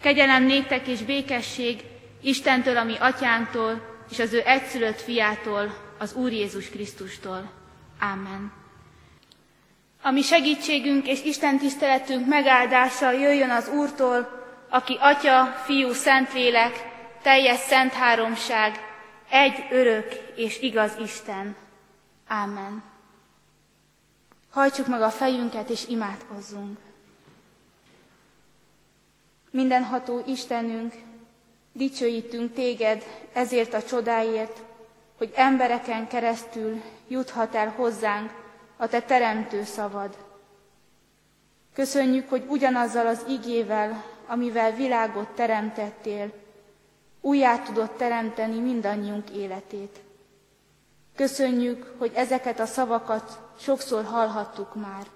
Kegyelem néktek és békesség Istentől, ami atyánktól, és az ő egyszülött fiától, az Úr Jézus Krisztustól. Amen. Ami segítségünk és Isten tiszteletünk megáldása jöjjön az Úrtól, aki Atya, Fiú, Szentlélek, teljes szent háromság, egy örök és igaz Isten. Amen. Hajtsuk meg a fejünket és imádkozzunk. Mindenható Istenünk, dicsőítünk téged ezért a csodáért, hogy embereken keresztül juthat el hozzánk a te teremtő szavad. Köszönjük, hogy ugyanazzal az igével, amivel világot teremtettél, újjá tudott teremteni mindannyiunk életét. Köszönjük, hogy ezeket a szavakat sokszor hallhattuk már,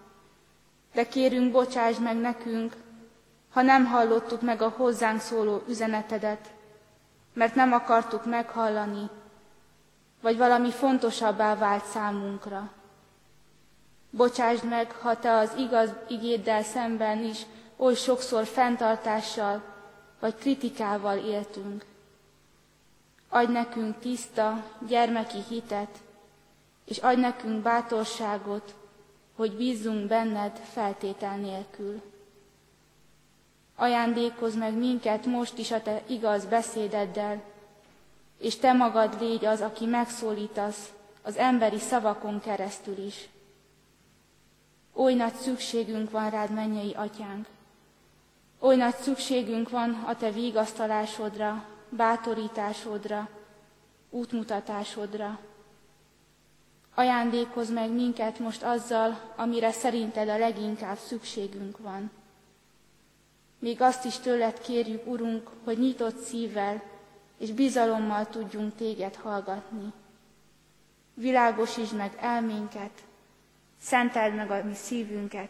de kérünk, bocsáss meg nekünk, ha nem hallottuk meg a hozzánk szóló üzenetedet, mert nem akartuk meghallani, vagy valami fontosabbá vált számunkra. Bocsásd meg, ha te az igaz igéddel szemben is oly sokszor fenntartással vagy kritikával éltünk. Adj nekünk tiszta, gyermeki hitet, és adj nekünk bátorságot, hogy bízzunk benned feltétel nélkül. Ajándékozz meg minket most is a te igaz beszédeddel, és te magad légy az, aki megszólítasz az emberi szavakon keresztül is. Oly nagy szükségünk van rád, mennyei atyánk. Oly nagy szükségünk van a te vigasztalásodra, bátorításodra, útmutatásodra. Ajándékozz meg minket most azzal, amire szerinted a leginkább szükségünk van. Még azt is tőled kérjük, Urunk, hogy nyitott szívvel és bizalommal tudjunk téged hallgatni. Világosítsd meg elménket, szenteld meg a mi szívünket,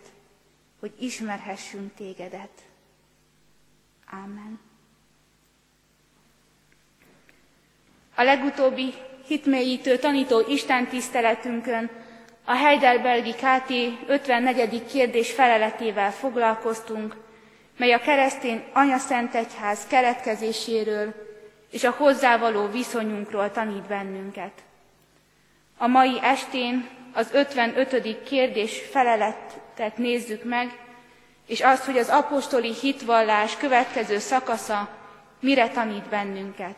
hogy ismerhessünk tégedet. Amen. A legutóbbi hitmélyítő tanító Isten tiszteletünkön a Heidelbergi KT 54. kérdés feleletével foglalkoztunk, mely a keresztény anyaszentegyház keletkezéséről és a hozzávaló viszonyunkról tanít bennünket. A mai estén az 55. kérdés feleletet nézzük meg, és azt, hogy az apostoli hitvallás következő szakasza mire tanít bennünket.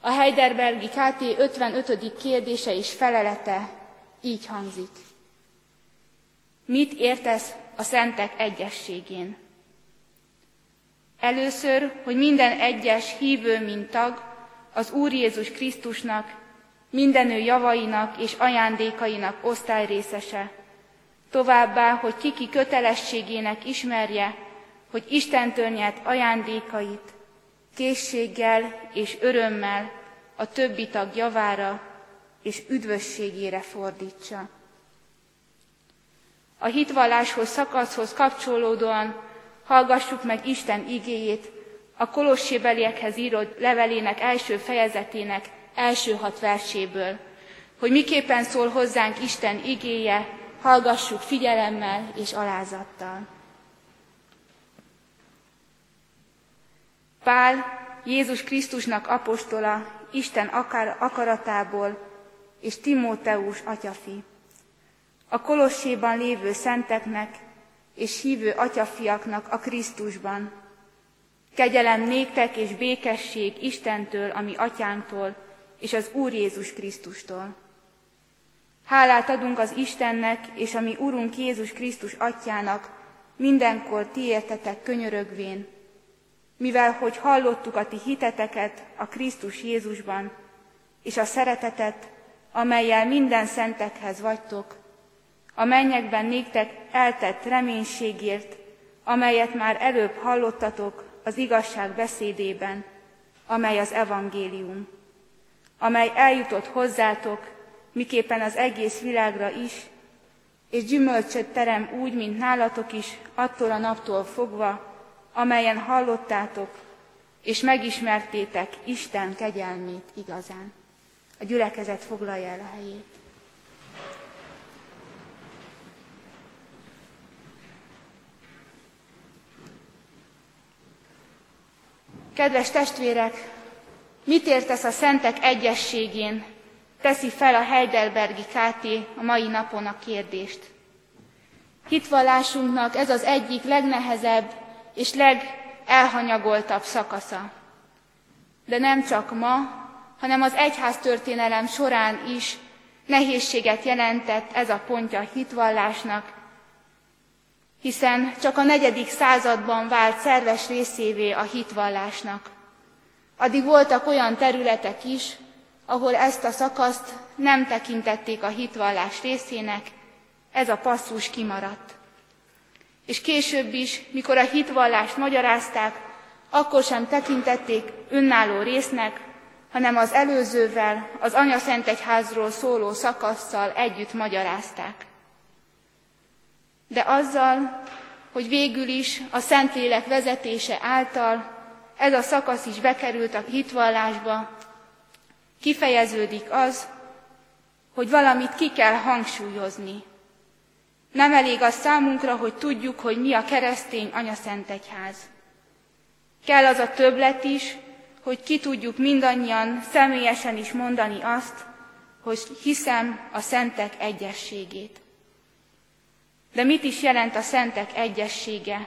A Heidelbergi KT 55. kérdése és felelete így hangzik. Mit értesz a szentek egyességén? Először, hogy minden egyes hívő, mint tag, az Úr Jézus Krisztusnak, mindenő javainak és ajándékainak osztályrészese. Továbbá, hogy kiki kötelességének ismerje, hogy Istentől nyert ajándékait készséggel és örömmel a többi tag javára és üdvösségére fordítsa. A hitvalláshoz szakaszhoz kapcsolódóan Hallgassuk meg Isten igéjét, a Kolossébeliekhez írott levelének első fejezetének első hat verséből, hogy miképpen szól hozzánk Isten igéje, hallgassuk figyelemmel és alázattal. Pál, Jézus Krisztusnak apostola, Isten akar, akaratából, és Timóteus atyafi. A Kolosséban lévő szenteknek és hívő atyafiaknak a Krisztusban. Kegyelem néktek és békesség Istentől, ami atyánktól, és az Úr Jézus Krisztustól. Hálát adunk az Istennek és a mi Urunk Jézus Krisztus atyának, mindenkor ti értetek könyörögvén, mivel hogy hallottuk a ti hiteteket a Krisztus Jézusban, és a szeretetet, amelyel minden szentekhez vagytok, a mennyekben néktek eltett reménységért, amelyet már előbb hallottatok az igazság beszédében, amely az evangélium, amely eljutott hozzátok, miképpen az egész világra is, és gyümölcsöt terem úgy, mint nálatok is, attól a naptól fogva, amelyen hallottátok, és megismertétek Isten kegyelmét igazán. A gyülekezet foglalja el a helyét. Kedves testvérek, mit értesz a szentek egyességén? Teszi fel a Heidelbergi KT a mai napon a kérdést. Hitvallásunknak ez az egyik legnehezebb és legelhanyagoltabb szakasza. De nem csak ma, hanem az egyház történelem során is nehézséget jelentett ez a pontja a hitvallásnak, hiszen csak a negyedik században vált szerves részévé a hitvallásnak. Addig voltak olyan területek is, ahol ezt a szakaszt nem tekintették a hitvallás részének, ez a passzus kimaradt. És később is, mikor a hitvallást magyarázták, akkor sem tekintették önálló résznek, hanem az előzővel, az Anya Szent Egyházról szóló szakasszal együtt magyarázták. De azzal, hogy végül is a Szentlélek vezetése által ez a szakasz is bekerült a hitvallásba, kifejeződik az, hogy valamit ki kell hangsúlyozni. Nem elég az számunkra, hogy tudjuk, hogy mi a keresztény Anya Szent Egyház. Kell az a többlet is, hogy ki tudjuk mindannyian személyesen is mondani azt, hogy hiszem a szentek egyességét. De mit is jelent a szentek egyessége?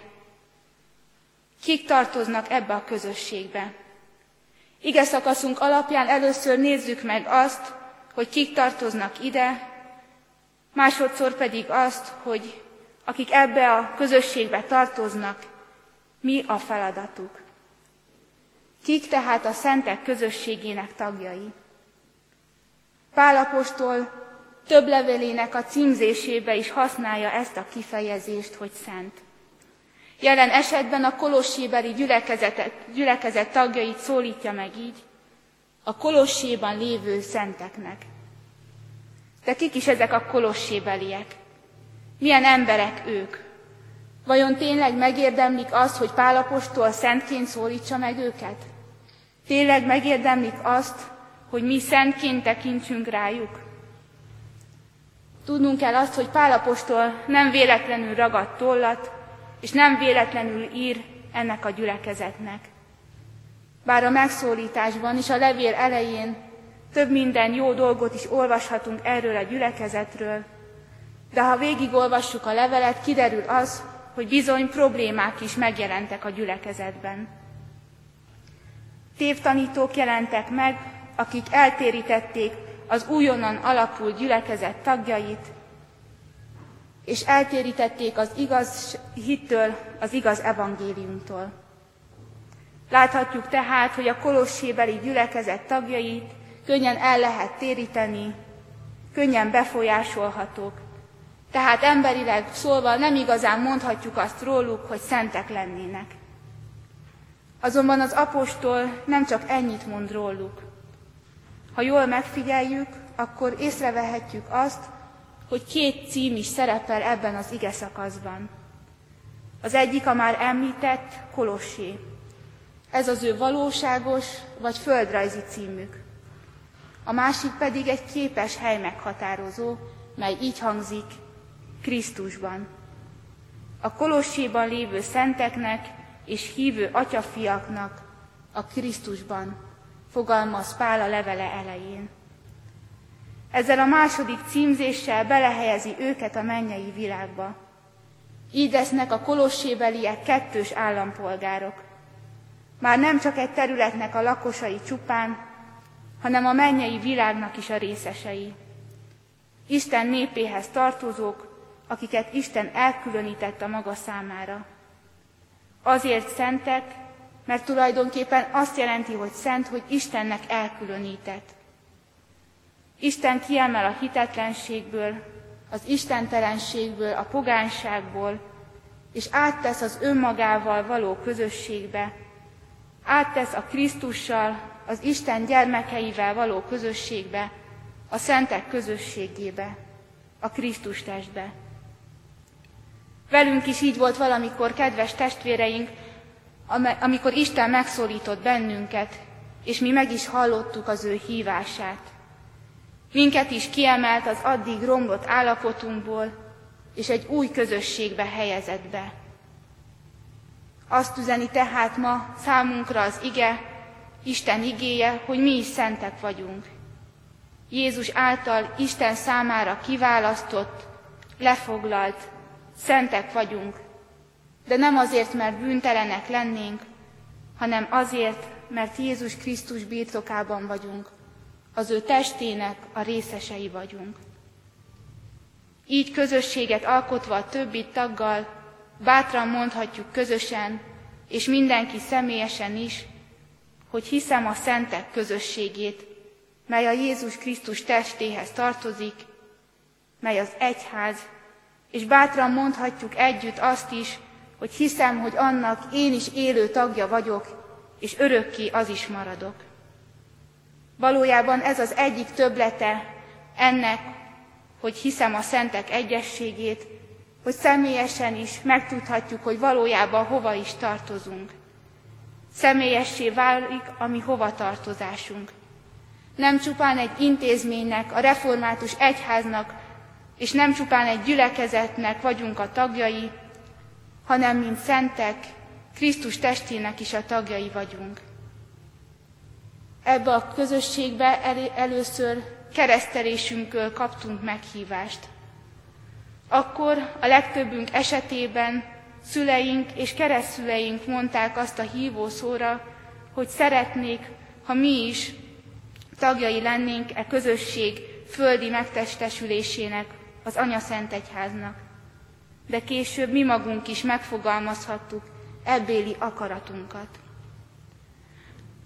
Kik tartoznak ebbe a közösségbe? Ige szakaszunk alapján először nézzük meg azt, hogy kik tartoznak ide, másodszor pedig azt, hogy akik ebbe a közösségbe tartoznak, mi a feladatuk. Kik tehát a szentek közösségének tagjai? Pálapostól több levelének a címzésébe is használja ezt a kifejezést, hogy szent. Jelen esetben a kolossébeli gyülekezet, tagjait szólítja meg így, a kolosséban lévő szenteknek. De kik is ezek a kolossébeliek? Milyen emberek ők? Vajon tényleg megérdemlik azt, hogy Pálapostól szentként szólítsa meg őket? Tényleg megérdemlik azt, hogy mi szentként tekintsünk rájuk? Tudnunk kell azt, hogy Pálapostól nem véletlenül ragadt tollat, és nem véletlenül ír ennek a gyülekezetnek. Bár a megszólításban és a levél elején több minden jó dolgot is olvashatunk erről a gyülekezetről, de ha végigolvassuk a levelet, kiderül az, hogy bizony problémák is megjelentek a gyülekezetben. Tévtanítók jelentek meg, akik eltérítették az újonnan alapult gyülekezet tagjait, és eltérítették az igaz hittől, az igaz evangéliumtól. Láthatjuk tehát, hogy a kolossébeli gyülekezet tagjait könnyen el lehet téríteni, könnyen befolyásolhatók, tehát emberileg szólva nem igazán mondhatjuk azt róluk, hogy szentek lennének. Azonban az apostol nem csak ennyit mond róluk. Ha jól megfigyeljük, akkor észrevehetjük azt, hogy két cím is szerepel ebben az ige szakaszban. Az egyik a már említett Kolossé. Ez az ő valóságos vagy földrajzi címük. A másik pedig egy képes hely meghatározó, mely így hangzik, Krisztusban. A Kolosséban lévő szenteknek és hívő atyafiaknak a Krisztusban, fogalmaz Pál a levele elején. Ezzel a második címzéssel belehelyezi őket a mennyei világba. Így lesznek a kolossébeliek kettős állampolgárok. Már nem csak egy területnek a lakosai csupán, hanem a mennyei világnak is a részesei. Isten népéhez tartozók, akiket Isten elkülönített a maga számára. Azért szentek, mert tulajdonképpen azt jelenti, hogy szent, hogy Istennek elkülönített. Isten kiemel a hitetlenségből, az istentelenségből, a pogánságból, és áttesz az önmagával való közösségbe, áttesz a Krisztussal, az Isten gyermekeivel való közösségbe, a szentek közösségébe, a Krisztus testbe. Velünk is így volt valamikor, kedves testvéreink, amikor Isten megszólított bennünket, és mi meg is hallottuk az ő hívását. Minket is kiemelt az addig romlott állapotunkból, és egy új közösségbe helyezett be. Azt üzeni tehát ma számunkra az ige, Isten igéje, hogy mi is szentek vagyunk. Jézus által Isten számára kiválasztott, lefoglalt, szentek vagyunk, de nem azért, mert bűntelenek lennénk, hanem azért, mert Jézus Krisztus birtokában vagyunk, az ő testének a részesei vagyunk. Így közösséget alkotva a többi taggal, bátran mondhatjuk közösen, és mindenki személyesen is, hogy hiszem a szentek közösségét, mely a Jézus Krisztus testéhez tartozik, mely az egyház, és bátran mondhatjuk együtt azt is, hogy hiszem, hogy annak én is élő tagja vagyok, és örökké az is maradok. Valójában ez az egyik töblete ennek, hogy hiszem a szentek egyességét, hogy személyesen is megtudhatjuk, hogy valójában hova is tartozunk. Személyessé válik a mi hovatartozásunk. Nem csupán egy intézménynek, a református egyháznak, és nem csupán egy gyülekezetnek vagyunk a tagjai, hanem mint szentek, Krisztus testének is a tagjai vagyunk. Ebbe a közösségbe el- először keresztelésünkről kaptunk meghívást. Akkor a legtöbbünk esetében szüleink és keresztszüleink mondták azt a hívó szóra, hogy szeretnék, ha mi is tagjai lennénk e közösség földi megtestesülésének, az Anya Szent Egyháznak. De később mi magunk is megfogalmazhattuk ebbéli akaratunkat.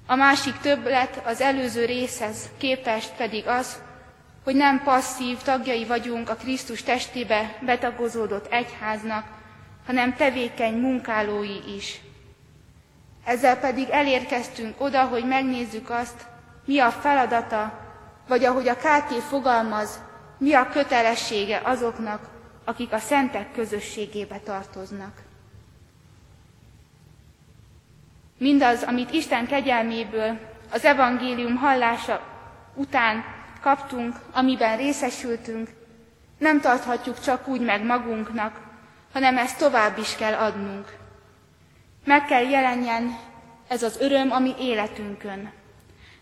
A másik többlet az előző részhez képest pedig az, hogy nem passzív tagjai vagyunk a Krisztus testébe betagozódott egyháznak, hanem tevékeny munkálói is. Ezzel pedig elérkeztünk oda, hogy megnézzük azt, mi a feladata, vagy ahogy a KT fogalmaz, mi a kötelessége azoknak, akik a szentek közösségébe tartoznak. Mindaz, amit Isten kegyelméből az evangélium hallása után kaptunk, amiben részesültünk, nem tarthatjuk csak úgy meg magunknak, hanem ezt tovább is kell adnunk. Meg kell jelenjen ez az öröm a mi életünkön.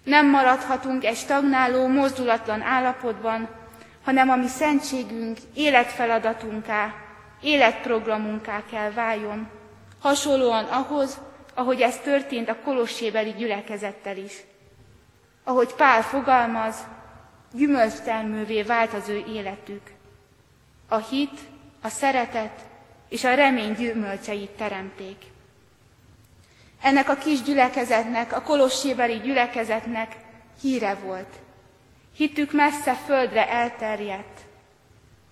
Nem maradhatunk egy stagnáló, mozdulatlan állapotban, hanem a mi szentségünk életfeladatunká, életprogramunká kell váljon, hasonlóan ahhoz, ahogy ez történt a kolossébeli gyülekezettel is. Ahogy Pál fogalmaz, gyümölcstermővé vált az ő életük. A hit, a szeretet és a remény gyümölcseit teremték. Ennek a kis gyülekezetnek, a kolossébeli gyülekezetnek híre volt. Hitük messze földre elterjedt.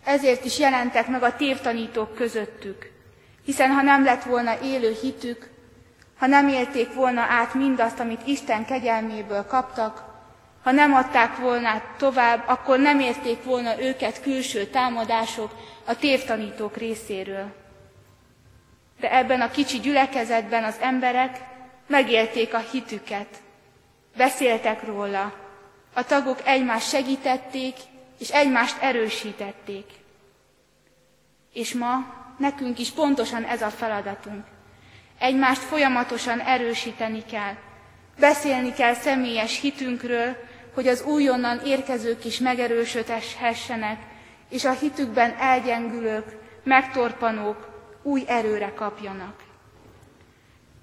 Ezért is jelentek meg a tévtanítók közöttük, hiszen ha nem lett volna élő hitük, ha nem élték volna át mindazt, amit Isten kegyelméből kaptak, ha nem adták volna tovább, akkor nem érték volna őket külső támadások a tévtanítók részéről. De ebben a kicsi gyülekezetben az emberek megélték a hitüket, beszéltek róla, a tagok egymást segítették, és egymást erősítették. És ma nekünk is pontosan ez a feladatunk. Egymást folyamatosan erősíteni kell. Beszélni kell személyes hitünkről, hogy az újonnan érkezők is megerősödhessenek, és a hitükben elgyengülők, megtorpanók új erőre kapjanak.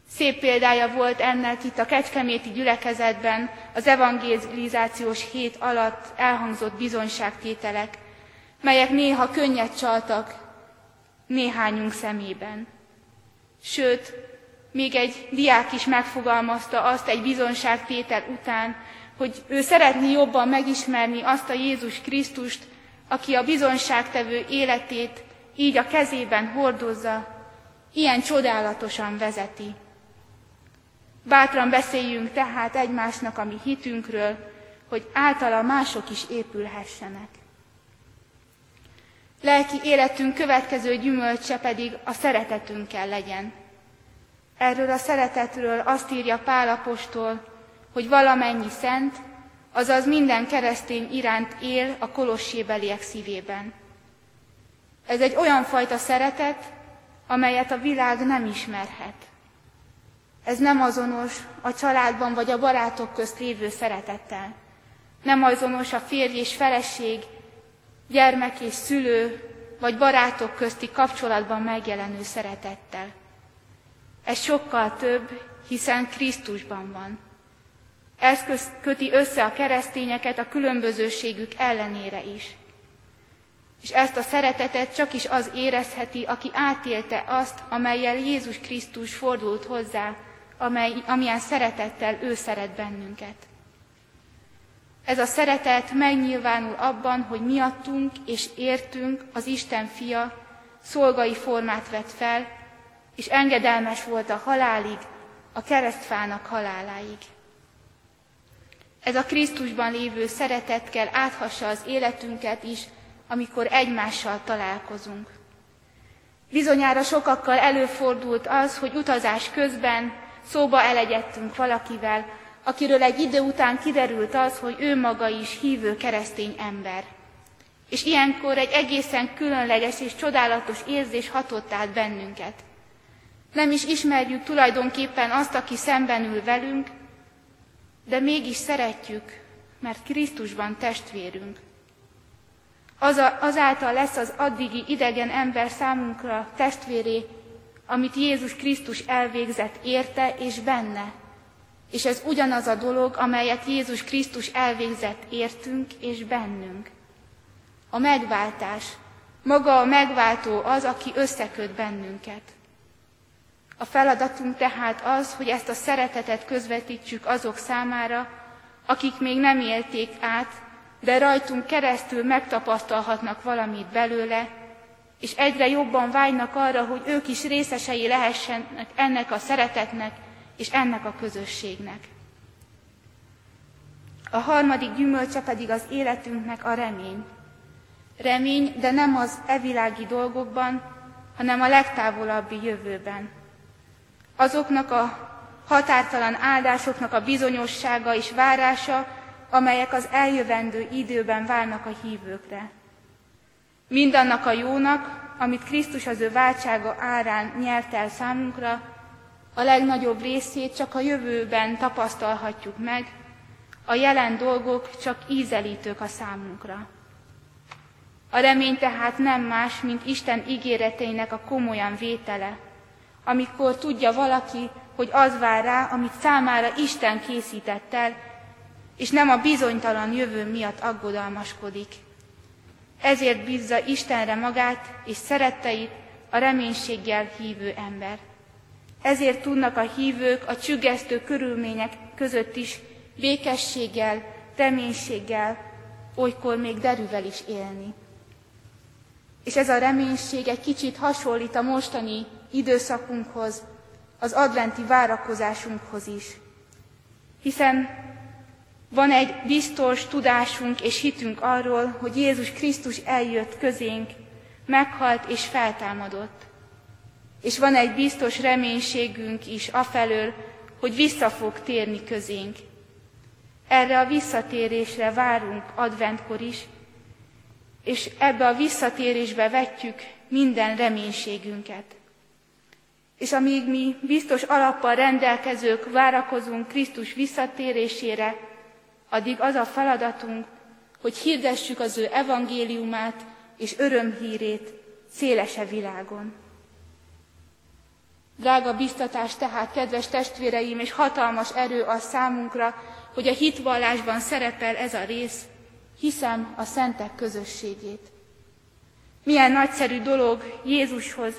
Szép példája volt ennek itt a Kecskeméti gyülekezetben az evangelizációs hét alatt elhangzott bizonyságtételek, melyek néha könnyet csaltak néhányunk szemében. Sőt, még egy diák is megfogalmazta azt egy bizonyságtétel után, hogy ő szeretné jobban megismerni azt a Jézus Krisztust, aki a bizonyságtevő életét így a kezében hordozza, ilyen csodálatosan vezeti. Bátran beszéljünk tehát egymásnak a mi hitünkről, hogy általa mások is épülhessenek. Lelki életünk következő gyümölcse pedig a szeretetünkkel legyen. Erről a szeretetről azt írja Pálapostól, hogy valamennyi szent, azaz minden keresztény iránt él a kolossébeliek szívében. Ez egy olyan fajta szeretet, amelyet a világ nem ismerhet. Ez nem azonos a családban vagy a barátok közt lévő szeretettel. Nem azonos a férj és feleség, gyermek és szülő, vagy barátok közti kapcsolatban megjelenő szeretettel. Ez sokkal több, hiszen Krisztusban van. Ez köti össze a keresztényeket a különbözőségük ellenére is. És ezt a szeretetet csak is az érezheti, aki átélte azt, amelyel Jézus Krisztus fordult hozzá, amely, amilyen szeretettel ő szeret bennünket. Ez a szeretet megnyilvánul abban, hogy miattunk és értünk az Isten fia szolgai formát vett fel, és engedelmes volt a halálig, a keresztfának haláláig. Ez a Krisztusban lévő szeretet kell áthassa az életünket is, amikor egymással találkozunk. Bizonyára sokakkal előfordult az, hogy utazás közben szóba elegyedtünk valakivel, akiről egy idő után kiderült az, hogy ő maga is hívő keresztény ember. És ilyenkor egy egészen különleges és csodálatos érzés hatott át bennünket. Nem is ismerjük tulajdonképpen azt, aki szemben ül velünk, de mégis szeretjük, mert Krisztusban testvérünk. Az a, azáltal lesz az addigi idegen ember számunkra testvéré, amit Jézus Krisztus elvégzett érte és benne. És ez ugyanaz a dolog, amelyet Jézus Krisztus elvégzett értünk és bennünk. A megváltás. Maga a megváltó az, aki összeköt bennünket. A feladatunk tehát az, hogy ezt a szeretetet közvetítsük azok számára, akik még nem élték át, de rajtunk keresztül megtapasztalhatnak valamit belőle, és egyre jobban vágynak arra, hogy ők is részesei lehessenek ennek a szeretetnek és ennek a közösségnek. A harmadik gyümölcse pedig az életünknek a remény. Remény, de nem az evilági dolgokban, hanem a legtávolabbi jövőben. Azoknak a határtalan áldásoknak a bizonyossága és várása, amelyek az eljövendő időben várnak a hívőkre. Mindannak a jónak, amit Krisztus az ő váltsága árán nyert el számunkra, a legnagyobb részét csak a jövőben tapasztalhatjuk meg, a jelen dolgok csak ízelítők a számunkra. A remény tehát nem más, mint Isten ígéreteinek a komolyan vétele, amikor tudja valaki, hogy az vár rá, amit számára Isten készített el, és nem a bizonytalan jövő miatt aggodalmaskodik. Ezért bízza Istenre magát és szeretteit a reménységgel hívő ember. Ezért tudnak a hívők a csüggesztő körülmények között is békességgel, reménységgel, olykor még derűvel is élni. És ez a reménység egy kicsit hasonlít a mostani időszakunkhoz, az adventi várakozásunkhoz is. Hiszen van egy biztos tudásunk és hitünk arról, hogy Jézus Krisztus eljött közénk, meghalt és feltámadott. És van egy biztos reménységünk is afelől, hogy vissza fog térni közénk. Erre a visszatérésre várunk adventkor is, és ebbe a visszatérésbe vetjük minden reménységünket. És amíg mi biztos alappal rendelkezők várakozunk Krisztus visszatérésére, addig az a feladatunk, hogy hirdessük az ő evangéliumát és örömhírét szélese világon. Drága biztatás tehát, kedves testvéreim, és hatalmas erő az számunkra, hogy a hitvallásban szerepel ez a rész, hiszem a szentek közösségét. Milyen nagyszerű dolog Jézushoz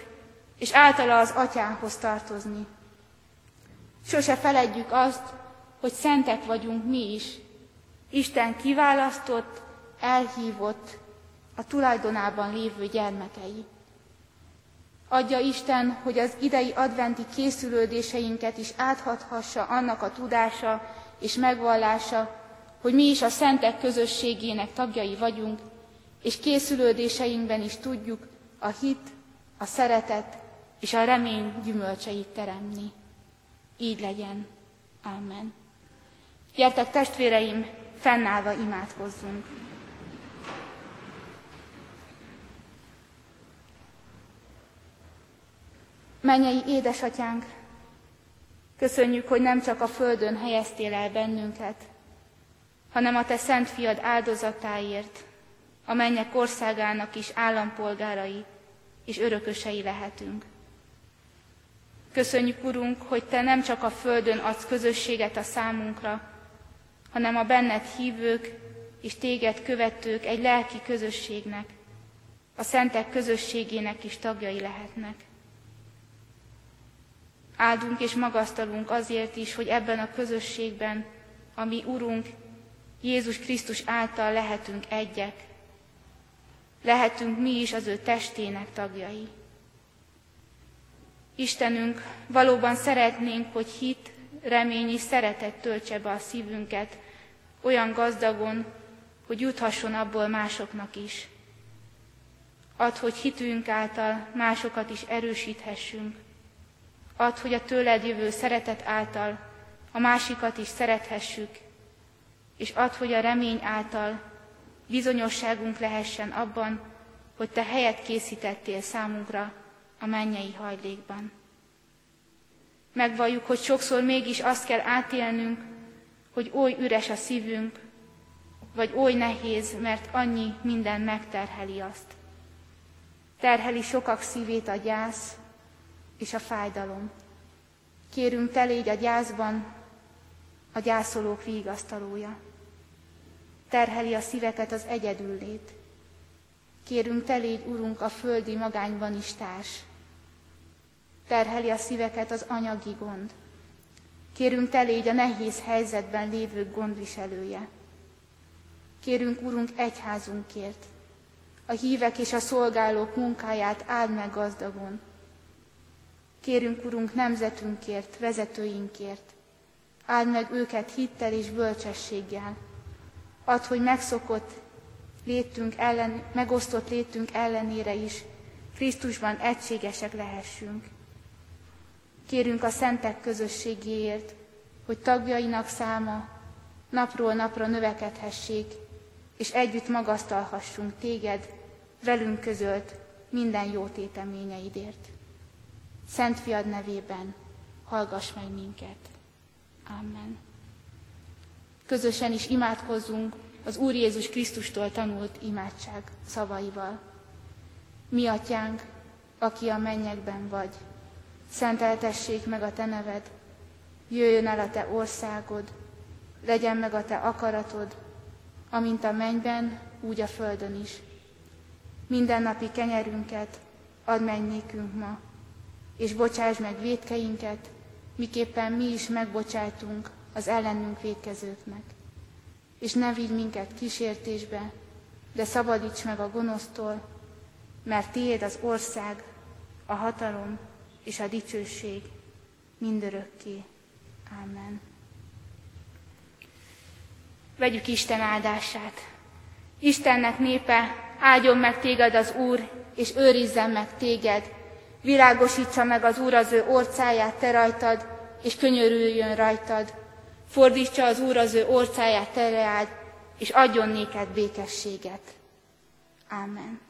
és általa az atyához tartozni. Sose feledjük azt, hogy szentek vagyunk mi is, Isten kiválasztott, elhívott, a tulajdonában lévő gyermekei. Adja Isten, hogy az idei adventi készülődéseinket is áthathassa annak a tudása és megvallása, hogy mi is a szentek közösségének tagjai vagyunk, és készülődéseinkben is tudjuk a hit, a szeretet és a remény gyümölcseit teremni. Így legyen. Amen. Gyertek testvéreim, fennállva imádkozzunk. Mennyei édesatyánk, Köszönjük, hogy nem csak a földön helyeztél el bennünket, hanem a Te szent fiad áldozatáért, a mennyek országának is állampolgárai és örökösei lehetünk. Köszönjük, Urunk, hogy Te nem csak a földön adsz közösséget a számunkra, hanem a benned hívők és téged követők egy lelki közösségnek, a szentek közösségének is tagjai lehetnek. Áldunk és magasztalunk azért is, hogy ebben a közösségben, ami Urunk, Jézus Krisztus által lehetünk egyek, lehetünk mi is az ő testének tagjai. Istenünk, valóban szeretnénk, hogy hit, remény és szeretet töltse be a szívünket olyan gazdagon, hogy juthasson abból másoknak is. Add, hogy hitünk által másokat is erősíthessünk. Add, hogy a tőled jövő szeretet által a másikat is szerethessük, és add, hogy a remény által bizonyosságunk lehessen abban, hogy Te helyet készítettél számunkra a mennyei hajlékban. Megvalljuk, hogy sokszor mégis azt kell átélnünk, hogy oly üres a szívünk, vagy oly nehéz, mert annyi minden megterheli azt. Terheli sokak szívét a gyász és a fájdalom. Kérünk, te légy a gyászban a gyászolók vigasztalója. Terheli a szíveket az egyedüllét. Kérünk, te légy, Urunk, a földi magányban is társ. Terheli a szíveket az anyagi gond. Kérünk, te légy a nehéz helyzetben lévők gondviselője. Kérünk, Urunk, egyházunkért, a hívek és a szolgálók munkáját áld meg gazdagon. Kérünk, Urunk, nemzetünkért, vezetőinkért, áld meg őket hittel és bölcsességgel. Add, hogy megszokott létünk ellen, megosztott létünk ellenére is Krisztusban egységesek lehessünk. Kérünk a szentek közösségéért, hogy tagjainak száma napról napra növekedhessék, és együtt magasztalhassunk téged, velünk közölt minden jó téteményeidért. Szent fiad nevében hallgass meg minket. Amen. Közösen is imádkozzunk az Úr Jézus Krisztustól tanult imádság szavaival. Mi atyánk, aki a mennyekben vagy, szenteltessék meg a te neved, jöjjön el a te országod, legyen meg a te akaratod, amint a mennyben, úgy a földön is. Mindennapi kenyerünket add meg nékünk ma, és bocsáss meg védkeinket, miképpen mi is megbocsájtunk az ellenünk védkezőknek. És ne vigy minket kísértésbe, de szabadíts meg a gonosztól, mert tiéd az ország, a hatalom és a dicsőség mindörökké. Amen. Vegyük Isten áldását. Istennek népe, áldjon meg téged az Úr, és őrizzen meg téged. Világosítsa meg az Úr az ő orcáját te rajtad, és könyörüljön rajtad. Fordítsa az Úr az ő orcáját te reád, és adjon néked békességet. Amen.